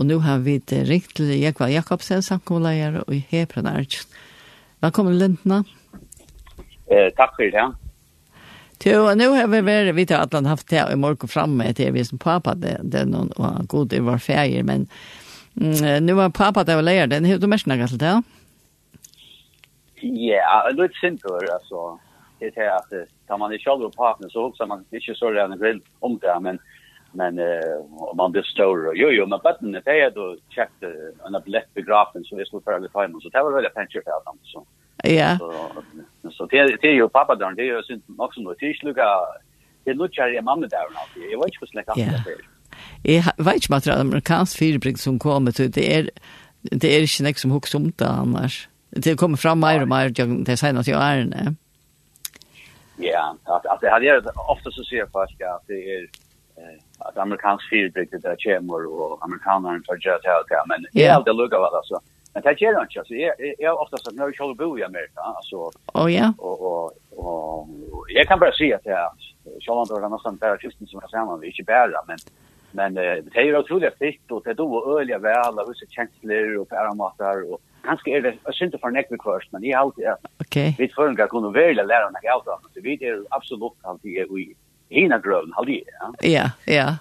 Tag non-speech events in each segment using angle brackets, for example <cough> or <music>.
Og nå har vi det ringt til Jekva Jakobsen, samkommeleier og i Hebron Arts. Velkommen, Lindna. Eh, takk for det, Jo, og nu har vi vært, vi har allan haft det i morgen framme til vi som pappa den og god i var ferie, men mm, nu var pappa det och lejer den, har du mest något til det? Ja, det är simpelt altså. Det är att tar man i själva partner så hokser man ikke så redan grill om det, men men eh man blir större. Jo jo, men button det är då checkt en ablett begrafen så vi skulle för lite time så det var väldigt pension för dem så. Ja. Så så det det är ju pappa där det är ju synd också då tisch lucka det lucka ju mamma där nu. Jag vet inte hur släcka det Jeg Jag vet inte vad det er amerikansk firebrygg som kommer til, det er, det er ikke nästan som hooks om det annars. Det kommer fram mer og mer det senaste jag är. Ja, att att det hade jag ofta så ser folk att det är att amerikansk fyrbrygd där kommer och amerikanerna tar just här till men jag har det lugga väl alltså men det gör inte så jag jag ofta så när jag skulle bo i Amerika alltså Å, ja. och och och jag kan bara se att jag själva var nästan där kristen som jag samman vi inte bära men men det är ju otroligt fitt och det då öliga väl och så känslor och paramatar och ganska är det jag syns inte för näck först men i allt okej vi förnga kunde väl lära mig allt så vi är absolut alltid i hina grön halde ja. Ja, ja.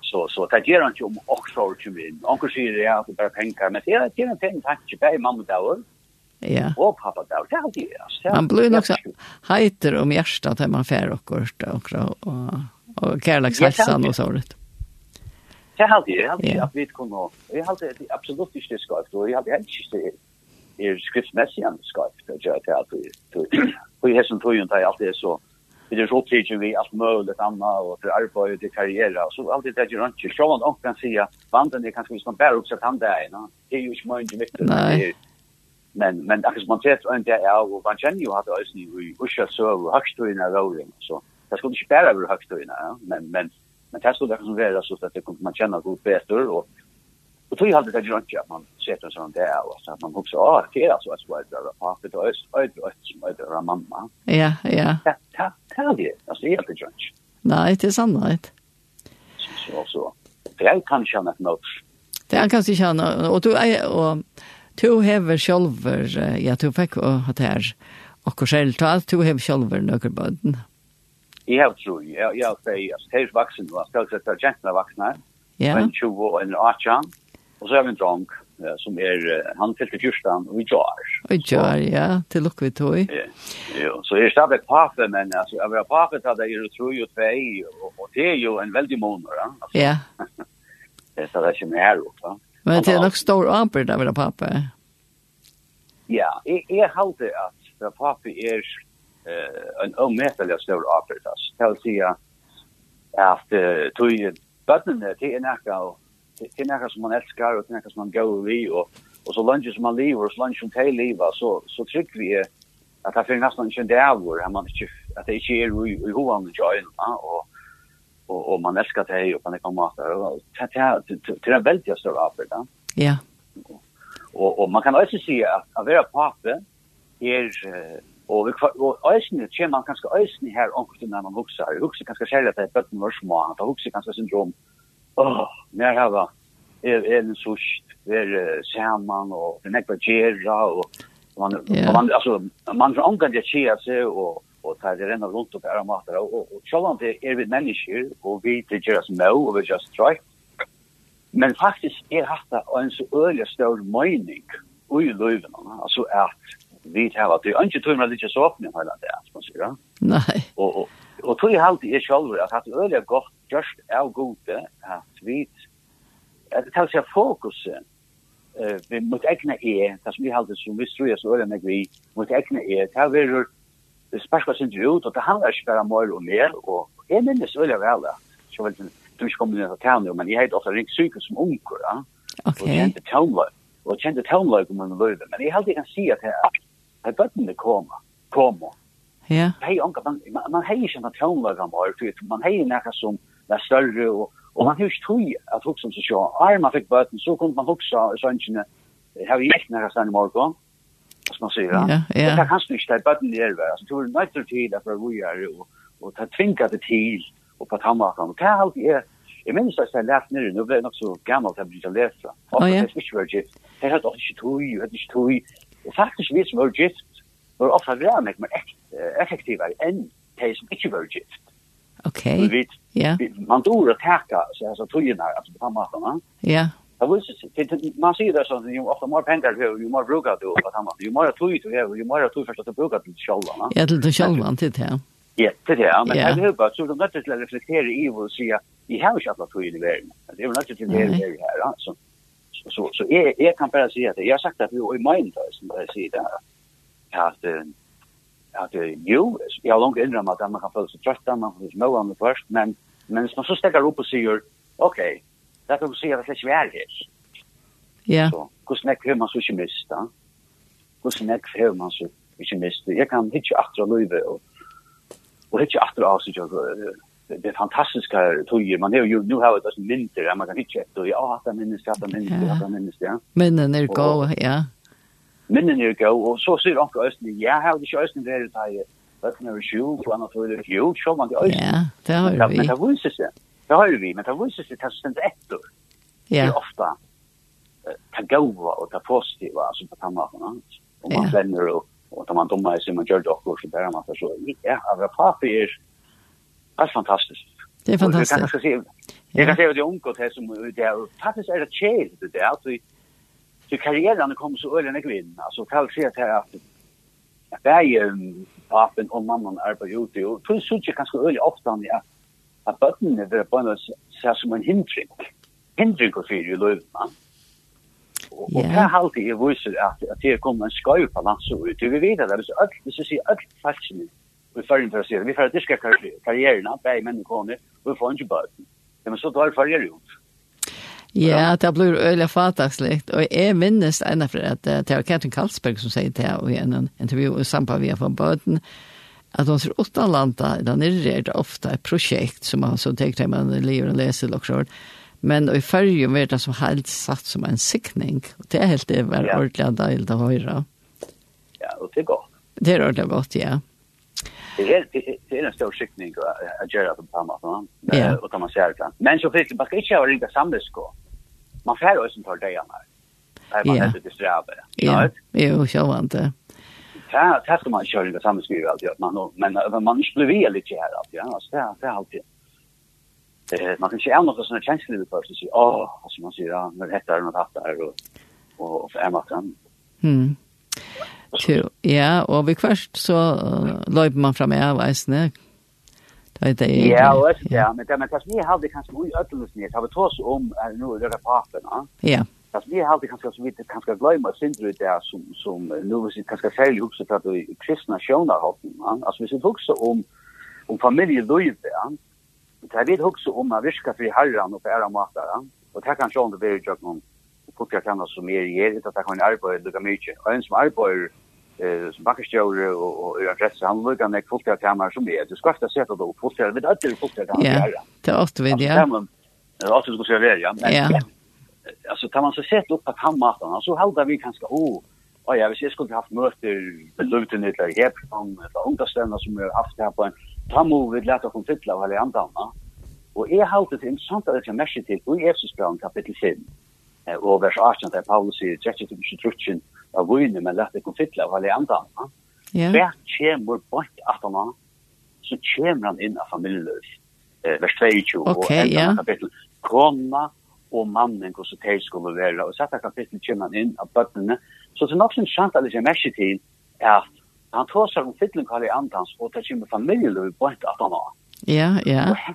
Så så det ger han ju om Oxford ju in. Onkel säger ja, det bara pengar, men det är det är en fin tack till mamma då. Ja. Och pappa då, det har det. Man blir nog så heiter om hjärtat til man fär og kort og och og, kärlekshälsan och så rätt. Det har det, jag hade att vi kunde. Jag hade absolut inte skojt och jag hade inte är skriftmässigt skojt. Jag tror att det är. Och jag som tror ju inte alltid är så det är så upptäckligt vi allt möjligt annat och för arbete och karriär och så alltid det gör inte så man kan säga vanten det kanske som bär upp så kan det är det är ju inte mycket nej men men det man ser inte är och man känner ju att det är ju usha så högst i den rollen så det skulle inte bära över högst i den men men men det skulle det som vara så att det kommer man känna god bättre och Och tror jag hade det runt jag man sett en sån där och så att man också ah det är alltså att vad det är på det är öde öde öde mamma. Ja, ja. Ja, ta det, Alltså det är det runt. Nei, det er sant. Så så. Det kan jag inte nog. Det kan sig han, og du och du häver själver ja du fikk å ha det her, og själv ta du häver själver några barn. Jag tror jag jag säger helt vuxen var ställt att jag är vuxen. Ja. Men 20 och en 18. Og så har vi en drang som er, han fylte fyrstan og vi jar. Og i jar, ja, til lukk vi tog. Ja, jo, så jeg stadig pape, men altså, jeg vil ha pape til det er tro jo tvei, og det er jo en veldig måneder, ja. Ja. <laughs> Det er det ikke mer opp, ja. Men det er nok stor arbeid av det pape. Ja, jeg, jeg halte at det pape er eh, en omhetelig stor arbeid, altså. Det vil si at uh, tog bøttene til en ekka og det är något som man älskar och det är något som man går i och och så lunch som man lever och så lunch som till leva så så tycker vi att det finns nästan inte där var man inte att det inte är i hovan och join och och och man älskar det och man kan mata och till en väldigt stor apel då. Ja. Och och man kan också se att vara pappa är Og vi og eisini kjem man kanskje eisini her onkur til når man hugsa. Hugsa kanskje sjálv at det er bøtten var små, han hugsa kanskje syndrom Åh, mer jag var är en sust är samman och den ekva gera och man man alltså man från kan det ske så och och ta det rena runt och bara matar och och själva det är vi människor och vi det gör oss nå och vi just try. Men faktiskt är hatta en så öliga stor mening och i löven alltså att vi tar att det är inte tur med lite så öppna hela det här som säger. Nej. Och och och tror jag halt är själv att det öliga gott just är gode att vi att det tar sig fokus eh vi mot egna er det som vi halt som vi tror så öliga när vi mot egna er det har vi det sparkar sin ut och det handlar ju bara mer och mer och är minnes öliga väl så väl du ska komma ner till town men jag hade ofta ringt psykos som onkel ja. Okej. Och kände town och kände town like man lövde men jag hade kan se att Hei bøttene koma, koma. Ja. Hei onka, man, man hei ikke noe tjånlag om år, man hei nekka som er større, og, og man hei ikke tog at hukse om seg sjå. Ar man fikk bøtten, så kunne man hukse av sønnskene, hei vi gikk nekka stein i morgon, som man sier. Ja, ja. Det er kanskje ikke det bøttene er, altså, det var nøytter til at det var og, og det tvinga det til, og på tannmakan, og det er alltid er, Jeg minns at jeg lærte nere, nå ble jeg nok så gammel til jeg begynte å lese. Og det er ikke vært gift. Jeg hadde ikke tog, jeg hadde ikke tog. Og faktisk vi som var gift var ofta ræmig, mer effektivere enn de som ikke var gift. Ok, ja. Man dår å teka, altså togene her, altså på den tannmaten, ja. Det vill sig man sier det sånn, jo ofte mer penger du har, jo mer bruker du på den måten. Jo mer tog du har, jo mer tog først först att bruka till själva. Ja, till själva til det. Ja, till det. ja. Men jag vill bara så nødt til å reflektere i og vad säga i hur ikke alle tog i verden. Det er jo är väl något till det här så så så jag jag kan bara säga att jag har sagt att vi i mind då som jag säger där att att ju jag har långt innan att man kan få så trötta man får små om det först men men så så stäcker upp och säger okej det kan du se att det är svårt här. Ja. Så kus näck hur man så inte mista. Kus näck hur man så inte mista. Jag kan hitta åter löve och och hitta åter avsikt jag det fantastiska tøyer man har ju nu har det som vinter man kan hitta ett och ja att minnes att minnes att minnes ja. Minnen är gå ja. Minnen är gå och så ser också östen ja har det ju östen där det här att när ju på annat för det ju så man det östen ja det har vi. men det visar sig. Det har vi men det visar sig att det är ett ja. ofta ta gåva och ta positiva alltså på samma och man vänner och och man domar sig man gör det också så där man så ja av papper Det er fantastisk. Det er fantastisk. Jeg kan se, jeg kan se at det er omgått her som det er, faktisk er det kjell det der, at så karrieren kommer så øyne jeg vil. Altså, kan se at her at det er papen og mamman arbeider ute, og tror jeg ikke ganske øyne ofte han, ja, at bøttene vil på en ser som en hindring. Hindring og fyr i løyvene. Og det er alltid jeg viser at det kommer en skøy på landet så ut. Vi vet at hvis alle, hvis jeg sier alle falskene, i førjen for å si det. Vi får diska karriererna, bäg män och kone, og vi får inte ikke Det Men så då tar karriere ut. Ja, det blir øyla fataksligt. Og jeg minnes ena for at det var Katrin Karlsberg som sier det i en intervju i samband med von Bøten, at hon ser åtta landa, eller nirre er det ofta et prosjekt som man så tenker til man lever og leser og sånt. Men i fyrjum er det som helt satt som en sikning. Og det er helt det var ordentlig deilig å høre. Ja, och det er godt. Det er ordentlig godt, ja. Ja. Det är det är en stor skickning att göra på samma va. Och kan man säga det. Men så fick man ska inte ha ringa samhällsko. Man får ju som ta det här. Nej, man är det sträva. Ja. Jo, så vant det. Ja, det ska man köra ringa samhällsko alltid att man men man skulle väl lite här alltid. Ja, så det det är alltid. Eh, man kan se ändå något såna känslor på sig. Så, åh, alltså man ser ja, men det heter något hatt där och och är man kan. Mm. Tjo, ja, og vi kvart så uh, løyper man fram av eisene. Det er det. Ja, ja. men det men kanskje vi har det kanskje mye ødelsen, har vi tås om nå i dere partene. Ja. Kanskje vi har det kanskje så vidt, kanskje gløymer sindre ut der som, som nå vi kanskje særlig hukse for at vi kristne sjøner har Altså hvis vi hukse om, om familieløyve, ja, så har vi hukse om å virke for herran og for ære og matere, og det kan sjøne det blir i puttja kanna som mer ger det att takk kan arbeta lika mycket. Och en som arbetar eh, som bakkestjøyre og er adresse, han lukka nek puttja kammer som er. Du skal ofta seta det opp, puttja, vi vet aldri puttja kammer som. Ja, det er ofte vi, ja. Det er ofte du skal se ja. Men, ja. Alltså kan man så sett upp på kammarna så håller vi kanske oh Och jag visste skulle haft möte med i eller här från ungdomsstämma som har haft här på en tammo vid lätta från Fittla och alla andra. Och är hållt det intressant att jag märker till i Efesbrevet kapitel 5 og vers 18 der Paulus sier, trekk ikke til trutsjen av vunne, men lett ikke fytle av alle andre. Ja. Hver kommer bort at han så kommer han inn av familieløs. Eh, vers 22 okay, og ja. kapittel. Kona og mannen hvordan så til skulle være, og sette kapittel kommer han inn av bøttene. Så det er nok som skjønt at det er mest til at han tar seg om fytlen av alle andre, og det kommer familieløs bort at han Ja, ja. Og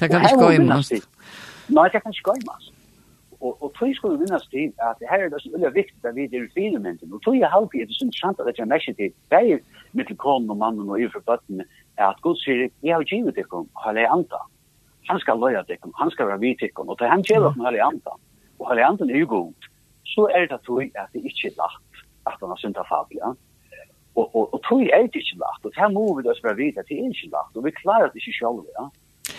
Det kan ikke gå i gøymast. Nei, det kan ikke gå i gøymast. Og, og tog skulle vinnast til at det her er det som er viktig at vi er i firmenten. Og tog jeg halvt det er synes sant at jeg mest til det er mittel konen og mannen og iverfor bøtten at Gud sier, jeg har givet dere halve anta. Han skal løya dere, han skal være vidt dere. Og til han kjeler dere halve anta. Og halve anta er jo god. Så er det tog at det ikke er lagt at han har synd av ja. og og og tog er det ikke lagt og her må vi da vera vita at det er ikke lagt og vi klarer det ikke selv, ja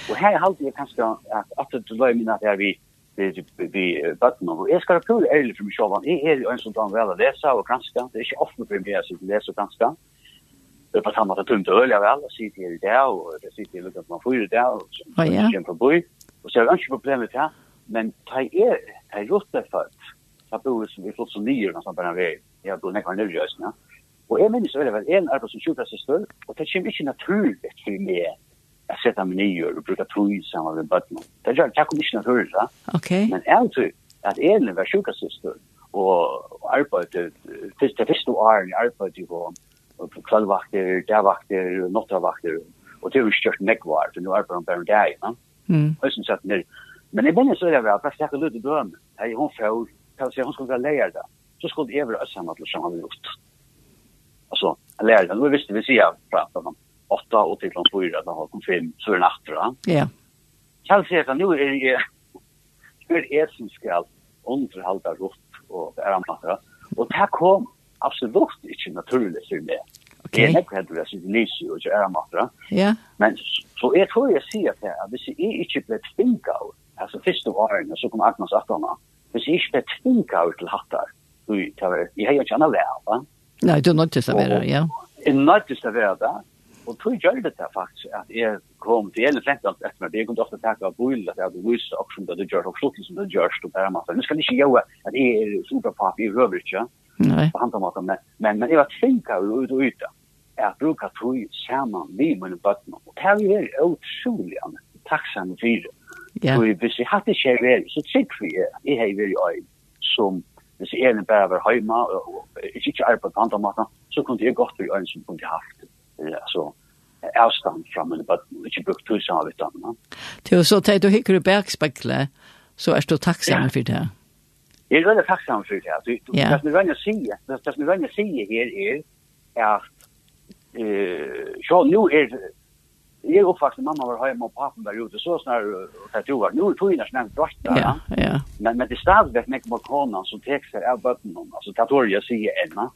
Og her har jeg kanskje at at det løy min at vi vi vi button og jeg skal prøve ærlig for meg selv jeg er jo en som tar vel å lese og granske det er ikke ofte for meg å lese og granske på samme måte tungt øl jeg vel. Og sitter her i det og det sitter her at man får det og så kommer på bøy. Og så er det ikke problemet her men det er det er gjort det for ta bor som vi flott som nye når man bare er veien jeg bor nekker nødvendig og jeg minnes veldig vel en arbeid som sjukkassister og det kommer ikke naturlig for meg jag sätter mig ner och brukar tro i samma med bötterna. Det gör det, jag kommer inte att höra det. Okej. Men jag tror att Elin var sjukassyster och arbetade, det första åren jag arbetade på kvällvakter, dagvakter, nottavakter. och det har ju kört nekvar, för nu arbetar de bara en dag, va? Mm. Och sen satt ner. Men i början så är det väl, fast jag hade lite dröm. Jag hon får, kan säga hon skulle vara lärda. Så skulle det vara ösamma till som han har gjort. Alltså, lärda, nu visste vi se här framför honom åtta och till klockan fyra eller halv fem så är det natt. Ja. Kan se att nu är det <laughs> nu är det som ska underhålla rått och är annat. Och det här kom absolut inte naturligt för mig. Okay. Det är nekvært du er sitt lyser og ikke er matra. Ja. Men så jeg tror jeg sier at jeg, hvis jeg ikke ble tvinga av, altså først årene, så kom Agnes Atana, hvis jeg ikke ble tvinga av til hattar, jeg har jo ikke annet vær, va? Nei, du er nødt til å være, ja. Jeg er nødt til å være det, Og tog gjør det det faktisk, at jeg kom til hele fremd alt etter meg, det jeg kunne ofte takke av bøyla, at jeg hadde vise som det gjør, og slutt som det gjør, og bare masse. Nå skal jeg ikke gjøre at jeg er superpap i røver ikke, Nei. på andre måter, men, men, men jeg var tvinka ut og ute, jeg bruker tog sammen vi mine bøttene, og det er jo utrolig takksom for det. Ja. Og hvis jeg hadde ikke vært, så trygg for jeg, jeg har vært i øyne, som hvis jeg er bare var hjemme, og ikke arbeid på andre måter, så kunne jeg godt være øyne som kunne haft det alltså avstånd från men bara inte brukt hus av utan. Till så tar du hickar i bergsbackle så är du tacksam för det. Jag är väldigt tacksam för det. Alltså det som jag vill säga, det som jag vill säga här är att eh så nu är Jag uppfattade mamma var hemma och pappa var ute så snar och jag tror att nu är tog innan snämt bort Ja, ja. Men, men det stavs vet mycket mot honom som texter av bötten. Alltså det tror jag säger ena.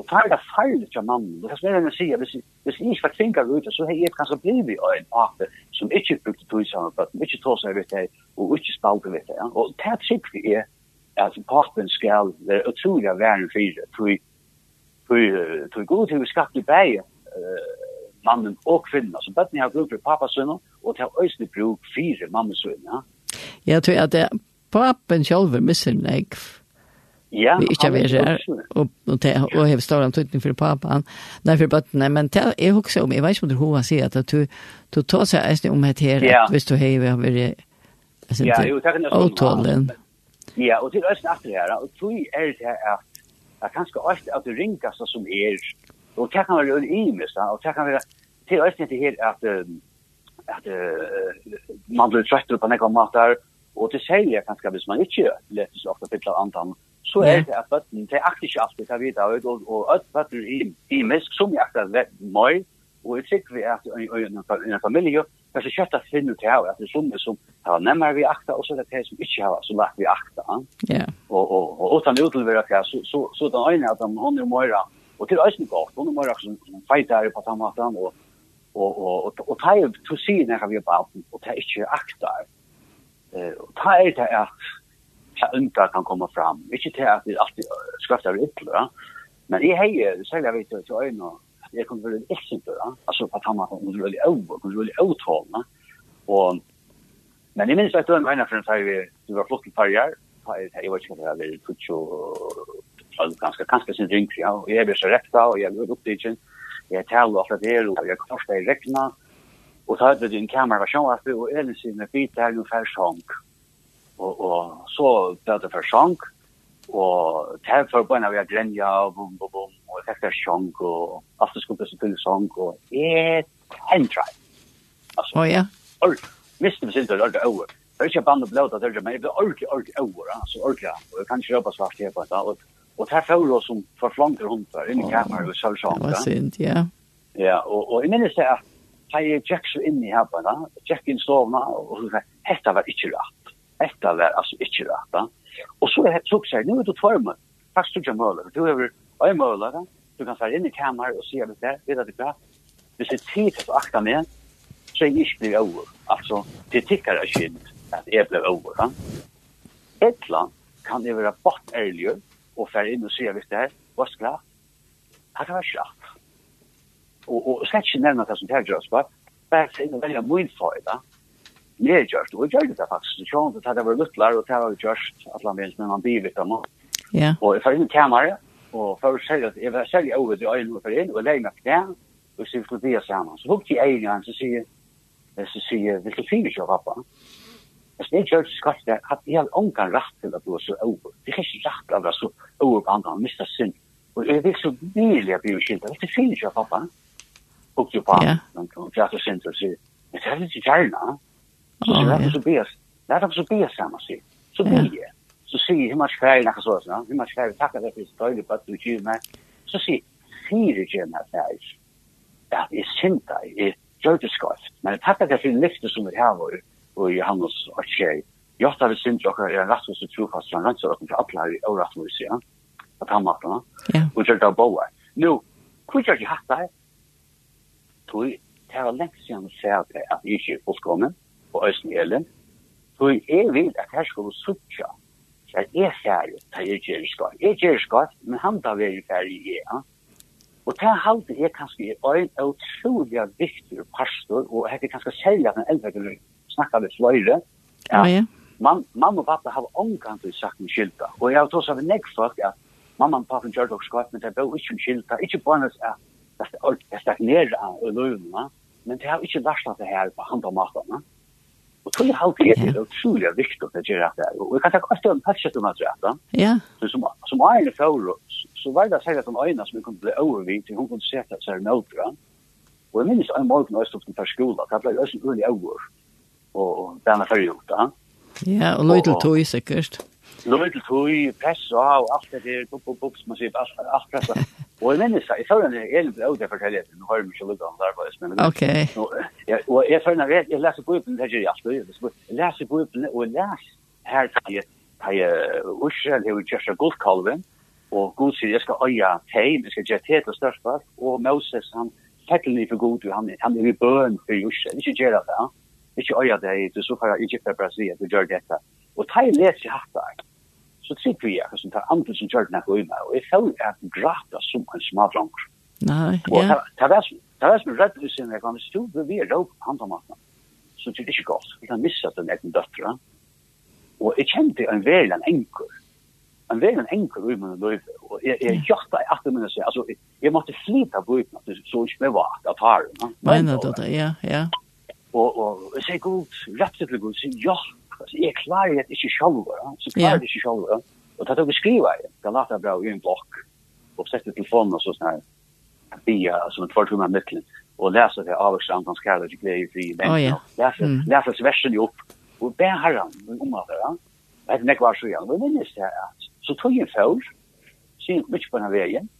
Och tar det fel till mannen. Det är när säger hvis hvis ni ska tänka ut så har är kanske blivit vi en ape som inte brukte tog sig av att mycket tar sig vet och inte spalter vet ja. Och det tycker vi är att parten ska det otroliga värden för det tror tror tror god hur skatt i bäge mannen och kvinnan. Så bättre har bruk för pappa söner och det har ösligt bruk för mamma söner. Ja, tror jag att pappen själv missar mig. Ja, vi ikke er her, og, og, te, og har større antydning for papan, nei, for bøttene, men det er også om, jeg vet ikke om du har sier, at du, du tar seg eisen om et her, ja. hvis du har vært, altså, ja, jo, takk, åtålen. Ja, og til østen etter her, og tog er det at, at kanskje alt at du ringkast som er, og det kan være en imes, og det kan være, til østen etter her, at, at uh, man blir trøttere på nekka matar, og til særlig kanskje hvis man ikke letes ofte pittler antan, så er det at bøtten, det er akkurat ikke alltid det vidt av, og, og at bøtten i, i misk, som jeg akkurat møy, og jeg sikker vi at i en familie, men så kjøtt at finner til at det er som som har nemmere vi akta, og så er det det som ikke har så lagt vi akta. Ja. Og, og, og, og utan utlevere til, så, så, så den øyne at hun er møyra, og til øyne godt, hun er møyra som som feitere på tannmaten, og, og, og, og, og, og ta er to sier når vi er på og ta er ikke akta. Og ta er det at ta ynka kan komma fram. Inte til att vi alltid skrattar ut, va? Men i hei, så jag vet att jag nå jag kommer väl ett exempel, va? Alltså på tamma hon skulle veldig över, hon skulle veldig uttala. Och men jeg minns at det var en från så vi det var flott par år. jeg vet inte vad det är tutsi og ganske, ganske sin drink ja och jeg blir så rätt och jag blir upptagen. Jag talar alt det och jag korsar i rekna, Och så hade vi en kamera var sjön og Elin sin med bit där ungefär sjönk og, og så ble det for sjang, og til for på vi har grenja, og bum, bum, bom, og jeg fikk sjang, og alt det skulle bli så til sjang, og et hendra. Altså, oh, ja. Or, miste vi sinter ordentlig over. Det er ikke band og blåta, det er men jeg ble ordentlig, ordentlig over, altså ordentlig, og jeg kan ikke røpe svart her på en dag, og det er for oss som forflanker hundar, inn i kameran, og sølvsjang. Det var synd, ja. Ja, og, og jeg minnes det at jeg Jack så inn i her på en dag, tjekk inn sovna, og hette var ikke rett. Etta var alltså inte rätt. Og så er det så sier, säger nu då tvärmen. Fast du jamålar. Du er jo målare. Du kan fara inn i kammaren och se det där. Vet du det? Vi ser tid å akta med. Så er jeg ikke blitt over. Altså, det tickar jag at jeg ble over. över. Ja? Ettland kan det være bort ærlig og fære inn og och se det er, hva skal jeg? Det var skratt. Og, og slett ikke nevne det som det här görs. Bara, bara välja min fara jeg har gjort, og jeg gjør det faktisk ikke, og det var luttler, og det var jeg at han minst, men han blir av noe. Ja. Og jeg får inn i kamera, og for å si at jeg var selv over til øynene og for inn, og legger meg til det, og så skulle det sammen. Så hukte jeg inn i han, så sier så sier vil du fyre ikke, pappa? Altså, det gjør det skatt der, at jeg har ångan rett til at du er så over. Det er ikke rett til at du er så over på andre, han mister synd. Og jeg vil så virkelig at du er skilt, vil du fyre ikke, pappa? Hukte jo på han, og jeg har så synd til å si, men det er litt gjerne, Så sier jag så ber. Låt oss be samman sig. Så ber. Så säger hur mycket färg när så så. Hur mycket färg tackar det för stöd på att du ger mig. Så säger fyra gärna färg. Ja, det är synd det Är jordeskrift. Men tackar det för lyfte som vi har och och Johannes och tjej. Jag tar det synd jag är rätt så tro fast från rätt så att jag applar i orat nu ser. Att han matar. Ja. Och jag tar boa. Nu, hur gör jag hatta? Tui, det var länge sedan jag sa att jag inte är fullkommen. Mm og Øysten Elen, så jeg vil at her skulle suttja, så jeg er ferdig, da jeg gjør skatt. Jeg gjør skatt, men han da vil jeg ferdig i jeg. Og det halte jeg kanskje er en utrolig viktig pastor, og jeg kan kanskje selge at den eldre kan snakke med fløyre, ja, ja. Man, mamma og pappa har omgang til sagt med skylda, og jeg har tås av en nekk folk at mamma og pappa gjør dere skatt, men det er ikke skylda, ikke bare at det er stagnerer av løyvnene, men det har ikke vært at det her på hand og maten, Og tog jeg alltid er det utrolig viktig at jeg gjør det. Og jeg kan ta at om patchet om at jeg Ja. Som, som eierne for så var det sikkert en øyne som jeg kunne bli overvind til hun kunne se at jeg er nødre. Og jeg minnes en morgen når jeg stod på skolen, at jeg ble også ulig over. Og denne fergjort, da. Ja, og løy til tog sikkert. Løytel tøy, press og alt det der, bup, bup, bup, som man sier, alt, alt pressa. Og jeg minnes, jeg føler jeg egentlig også det forteller, nå har jeg mye lukket om det arbeidet, men og jeg føler jeg, jeg leser Bibelen, det gjør jeg alltid, jeg leser Bibelen, og jeg leser her til jeg, til jeg, Israel har jo kjørst av og Gud sier, jeg skal øye teim, jeg skal gjøre tete og størstfart, og Moses, han fettel ni for god, han, han er i bøn for Israel, ikke gjør det, ikke øye det, du så får jeg ikke for Brasil, du gjør dette. Og ta i leser hatt der, så trygg vi jeg, som tar andre som gjør det noe og jeg føler at grata som en smadrang. Nei, ja. Og det var som rett og slett, jeg kan stå ved vi er råd på handamaten, så det er ikke godt. Vi kan missa den egen døtra. Og jeg kjente en vel en enkel, en vel en enkel i min løyf, og jeg, jeg hjarta i at min løyf, altså, jeg måtte flyta på uten at det så ikke mer var at har. du det? ja, ja. Og, og jeg sier god, rett og god, god, ja, Altså, jeg klarer det ikke selv, ja. så klarer det ikke selv. Ja. Og det er det vi skriver, Galata bra i en blokk, og sette telefonen og sånn her, via, som et fortrymmer av mykkelen, og leser det av Økstrand, hans kærlighet, glede i fri, venn, leser sversen jo opp, og be herren, om av det, jeg vet ikke hva så igjen, men minnes det her, så tog jeg en fjord, sier mye på denne veien,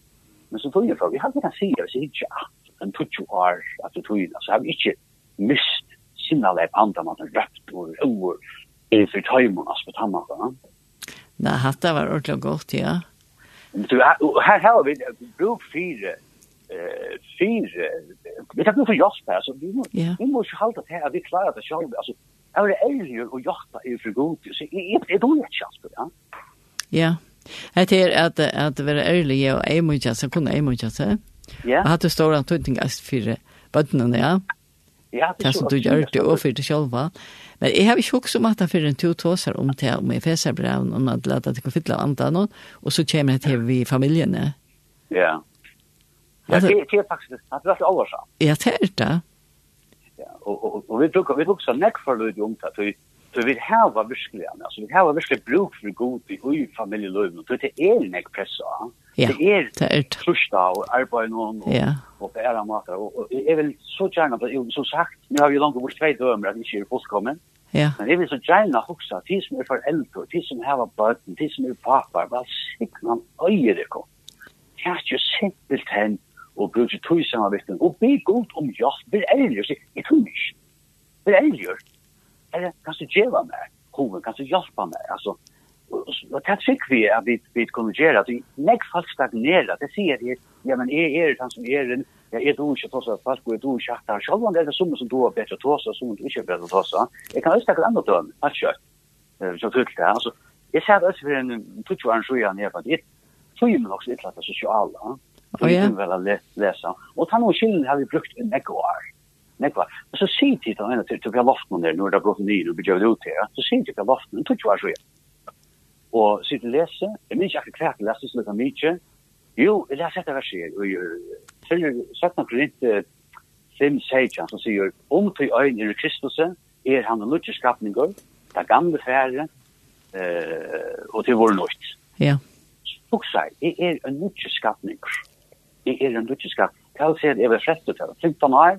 men så tog jeg en fjord, vi hadde kan si, hvis jeg ikke at, en tog jo år, at du tog inn, så har vi ikke mist sinnaleg andan man røpt og roer för tajmonas på tannarna. Nej, hatta var ordentligt gott, ja. Du, här har vi bruk fyra eh fyra vi tar för jobb här så vi måste vi måste hålla det här vi klarar det själva alltså är det älgen och jakta är för god så är det dåligt chans ja ja Det är att att vara ärlig och är mycket så kunna är mycket så. Ja. Har du stora tunga för bottnen ja. Ja, det som du gjør det og for det selv. Men jeg har ikke også om at det for en to tåser om det, om jeg feser brev, om at det ikke av andre noen, og så kommer det til vi familiene. Ja. Ja, det er faktisk, det er allvarsamt. Ja, det er det. Ja, og vi bruker, vi bruker så nekk for det om det, Så vi har virkelig, altså vi har virkelig bruk for god i ui familieløven, og det er en ek pressa. Ja, det er, det er trusta og arbeid noen og, ja. og på ære mater, og, og jeg vil så gjerne, for jeg, som sagt, nu har vi langt bort tvei dømer at vi ikke er fullkommen, ja. men jeg vil så gjerne huksa, de som er foreldre, de som har bøten, de som er papar, hva sikna øyer det kom. Det er jo simpelt hen, og bruk tog samarbeid, og be god om hjelp, vi er ærlig, jeg tror ikke, vi er ærlig, eller kan du ge meg, hoven, Hur kan du hjälpa mig? Alltså och det fikk vi at vi vi kunne gjøre, at att näck folk stagnerer, Det ser jeg, ja men är er han som är den jag är då inte tossa fast går ikke schachtar. selv om det er som som då är bättre tossa som du inte bättre tåse, Jag kan östa andra då. Att kör. Eh så tycker det, alltså jag ser det för en tutsch an sjuan här för det. Så ju nog så ett lätt sociala. Och ja. Det är väl lätt läsa. Och ta och skillen har vi brukt en ekvar nekva. Så sier de til henne til, til vi har loft noen der, når det har brått nye, og vi gjør det ut her, så sier de til vi har loft noen, tog jo hva så jeg. Og sier de lese, jeg minns ikke hva jeg lese, så mye, jo, jeg leser etter vers her, og følger 17 kronit 5 seitjan, som sier, om til øyn er Kristus, er han en lukkje skapninger, det er gamle fære, og til vår nøyt. Ja. Foksa, jeg er en lukkje skapninger. Jeg er en lukkje skapninger. Kall sier, jeg var frest til 15 år,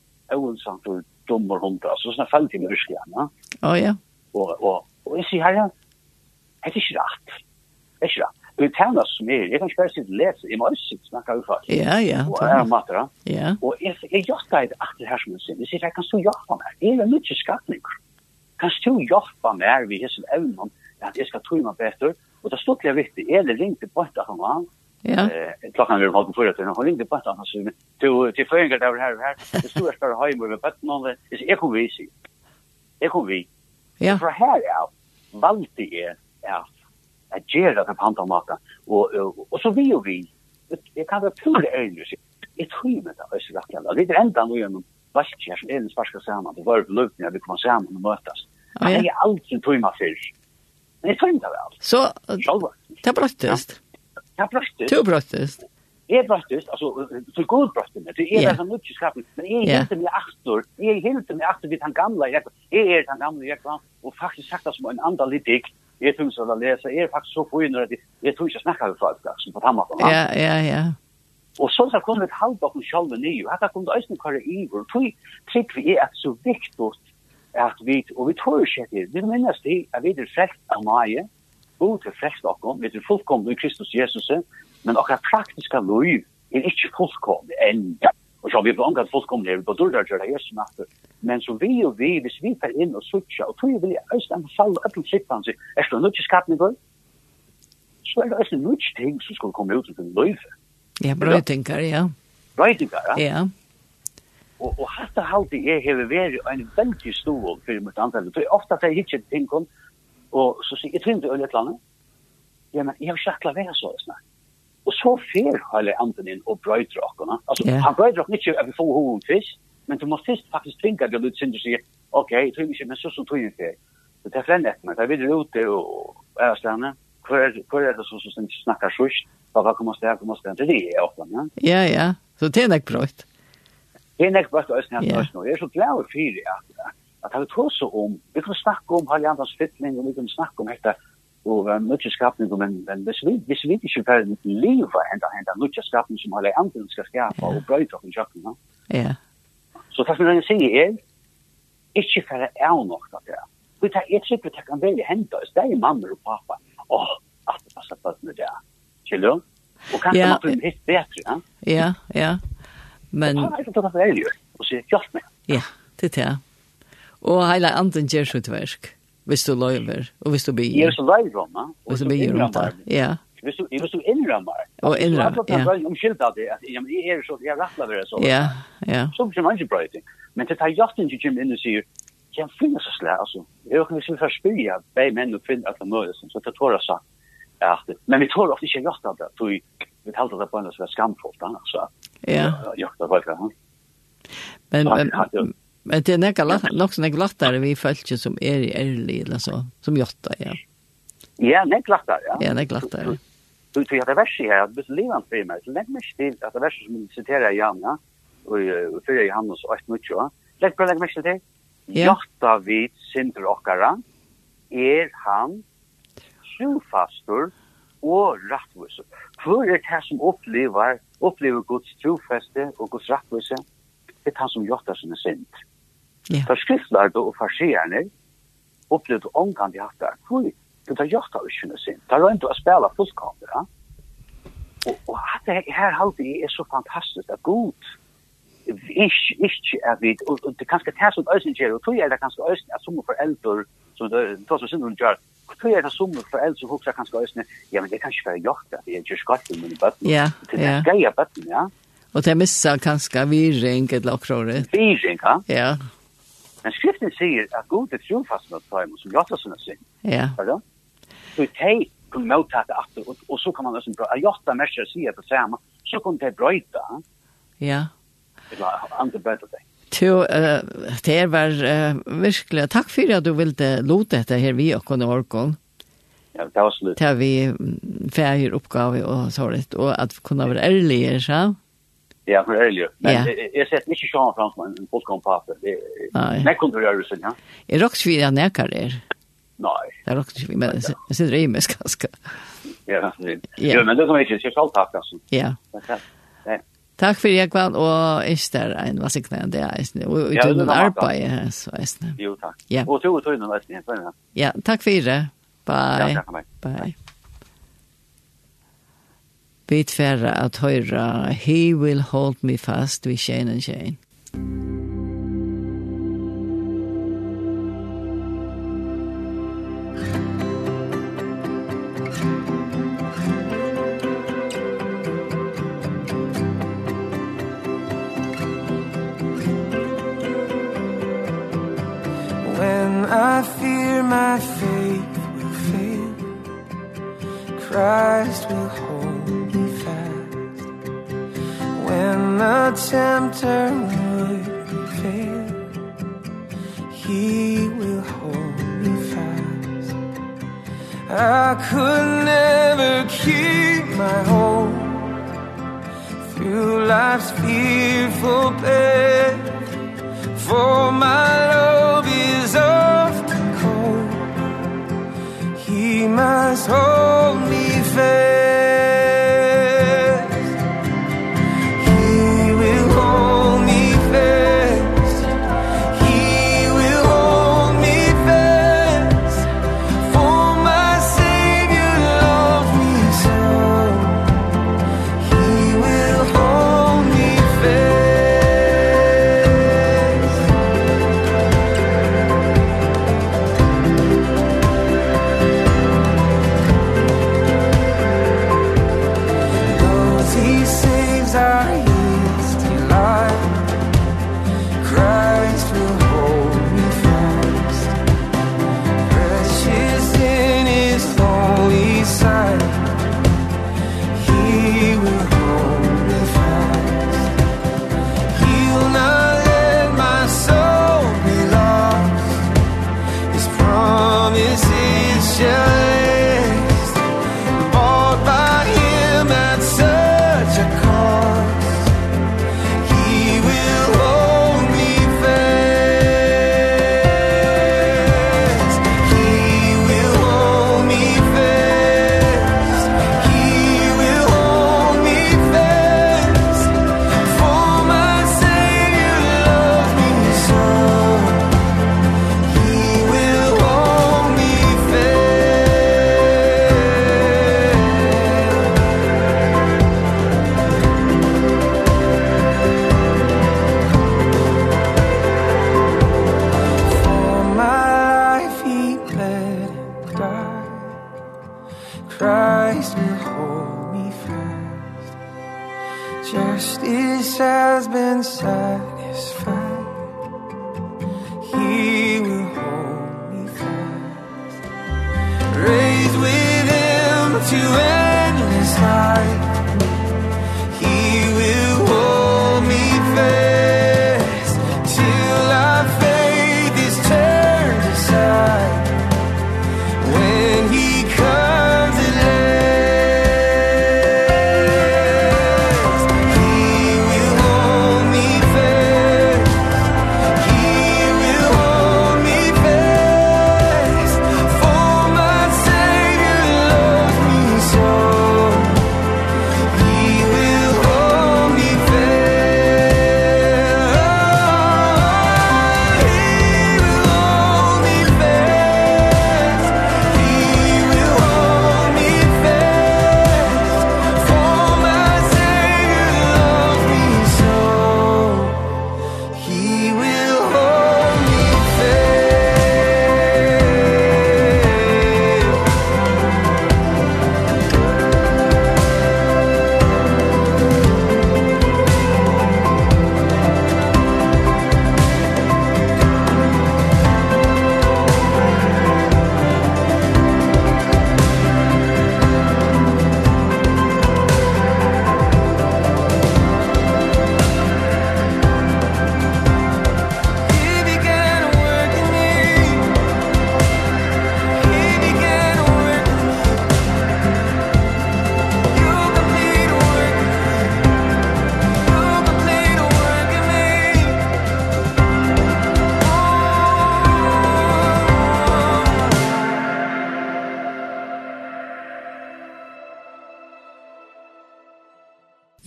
oensamt for dummer hundra, så sånne felt i mørske igjen. Å ja. Og, og, og jeg sier herre, det er ikke rett. Det er ikke rett. Og det tjener som er, jeg kan ikke bare sitte og lese, jeg må også sitte og snakke utfall. Ja, ja. Og jeg er mater, ja. Og jeg, jeg gjør det etter her som en sin. Jeg sier, jeg kan stå og hjelpe meg. Jeg er nødt til. Kan stå og hjelpe meg ved hessen evnen, at jeg skal tro meg bedre. Og det er stort litt viktig. det ringte på etter han, var Ja. Eh klockan är halv fyra till. hon ringde på att han skulle till till fängar där här här. Det stod jag skulle hem med på någon det är jag kommer vi. Jag kommer vi. Ja. För här ja. Valti är ja. Att ge det på han tar mata och och så vi och vi. Det kan vara pur ärligt. Jag tror med det är så verkligen. Det är ända nu genom vaskjär som är en sparska samman. Det var löpningar vi kommer samman och mötas. Det är alltid tog man först. Men det är tog väl. Så, det är praktiskt. Ja. Jag bröstet. Du bröstet. er bröstet, altså, for god bröstet. Det är det mycket skapen. Men jeg är inte med aktor. Jeg är inte med aktor vid han gamla. jeg. är han gamla. Jag kan och faktiskt sagt det som en andre litt dik. Jeg tror så å lese. Jeg er faktisk så fin att jeg tror ikke jeg snakker med folk. Som på Hammar. Ja, ja, ja. Og så har kommet et halvt bakom om sjalve nye, og her kom det eisen kvar i vår, tog trygg vi er så viktig at vi, og vi tror ikke det, vi minnes det, at vi er frekt av meg, god til flest okkom, vi er fullkomne i Kristus Jesus, men akkurat praktiska liv er ikke fullkomne enn. Og så har vi på omgang fullkomne er på dårdar gjør det Jesus natter. Men så vi og vi, hvis vi fer inn og sutja, og tog vil jeg øyne en fall og øyne sitte han er det nødt til skapning går? Så er det øyne nødt ting som skulle komme ut til liv. Ja, brøytingar, ja. Brøytingar, ja. Ja. Og, og hatt det halte jeg har vært en veldig stor for mitt antall. For ofte at jeg hittet ting kom, Og så sier jeg, jeg tvinner til Øljetlandet. Ja, men jeg har ikke akkurat vært så snart. Og så fer hele anden inn og brøyder dere. Altså, yeah. han brøyder dere ikke at vi får hoven fisk, men du må først faktisk tvinge deg litt sin og sier, ok, jeg tror ikke, men så som tror jeg ikke. Så det er flere nettene, det er videre ute og er stedene. Hvor er det som som snakker sørst? Hva kommer stedet, kommer stedet? Det er det jeg ofte, ja. Ja, ja. Så det er nok brøyt. Det er nok brøyt, og jeg er så glad for at at han så om, vi kan snakke om Harlandans fytling, og vi kan snakke om dette, og uh, nødvendig skapning, men, men hvis, vi, hvis vi ikke får leve enda enda nødvendig skapning som Harlandans skal skapa, og brøyde oss i kjøkken, ja. Så det som det jeg sier er, ikke for det er nok at det er. Vi tar et sikkert at det kan velge hente oss, det er mamma og pappa. Åh, at det passer på det Kjell du? Og kanskje man blir litt bedre, ja? Ja, ja. Men... Og ta er det til å ta for det, og sier, hjelp meg. Ja, det er det. Og heila anden gjør sitt verk, hvis du løyver, og hvis du blir. Gjør så vei ja. Hvis du blir romma, ja. Hvis du, hvis du innrømmer. Og innrømmer, ja. Jeg har om av det, at jeg er så, jeg rattler ved det så. Ja, ja. Så blir man ikke bra i ting. Men det tar jakten til Jim inn og sier, jeg finner så slett, altså. Jeg kan ikke forspyrja bei menn og kvinner at de møtes, så det jeg sagt. Ja, men vi tårer ofte ikke jakta det, for vi talte det på en som er skamfullt, altså. Ja. Jakta av folk, ja. Men, men, Men det är nok nog såna glattar vi följer som är i ærlig, eller så som jotta ja. Ja, näka glattar ja. Ja, näka glattar. Du tror att det värsta här att beslivan för mig. Lägg mig till att det värsta som citerar jag ja. Och för jag han och ett mycket va. Lägg bara lägg mig till. Jotta vid synder okkara. Er han trofastor og rattvise. Hvor er det som opplever, opplever Guds trofeste og Guds rattvise? Det er han som gjør det som er sint. Ja. For skriftlærde og farsierne opplevde omgang de hatt der. Hvor du tar gjort av ikke noe sin. Det er ikke å spille fullkommer. Ja? Og, og at det her halte er så fantastisk. Det er godt. Ikke, ikke er vi. Og, og det er kanskje det som øyne gjør. Og tog er det kanskje øyne at som foreldre, som det er som synder gjør, tror er det som för äldre som huxar kanske ösnen. Ja, men det kanske för jag där. Det är ju skott i min bötten. Ja, ja. Det är grejer bötten, ja. Og det missa kanske virring eller akroret. Virring, ja? Ja. Men skriften sier at god er trofast med dem som gjør sånne synd. Ja. Hørte? Så de kunne mottake at og, og så kan man liksom brøyta. Jotta mersker sier det samme, så kunne de brøyta. Ja. Eller andre brøyta det. Jo, uh, det var uh, virkelig. Takk for at du ville lote dette her vi og kunne orke Ja, det var slutt. Til vi færger oppgave og så litt, og at vi kunne være ærlige, så. Ja. Ja, men ærlig. Men jeg sett ikke fram Fransman, en polsk kompate. Nei, kunne du gjøre det ja. Er også vi er nærkere er? Nei. Det er også vi, men jeg sitter i meg ganske. Ja, men det som jeg ikke sier, skal takk, altså. Ja. Takk for jeg kvann, og ikke der en var sikkert enn det, og uten en arbeid, så jeg snill. Jo, takk. Ja. Og to og to innan, jeg snill. Ja, takk for det. Bye. takk for meg. Bye bit færre at høyra, he will hold me fast, vi tjener tjener.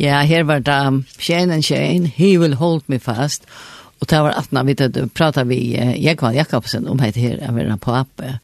Ja, her var det Shane and Shane, he will hold me fast. Og det var at vi prata vi Jakob Jakobsen om det her, av er pappa.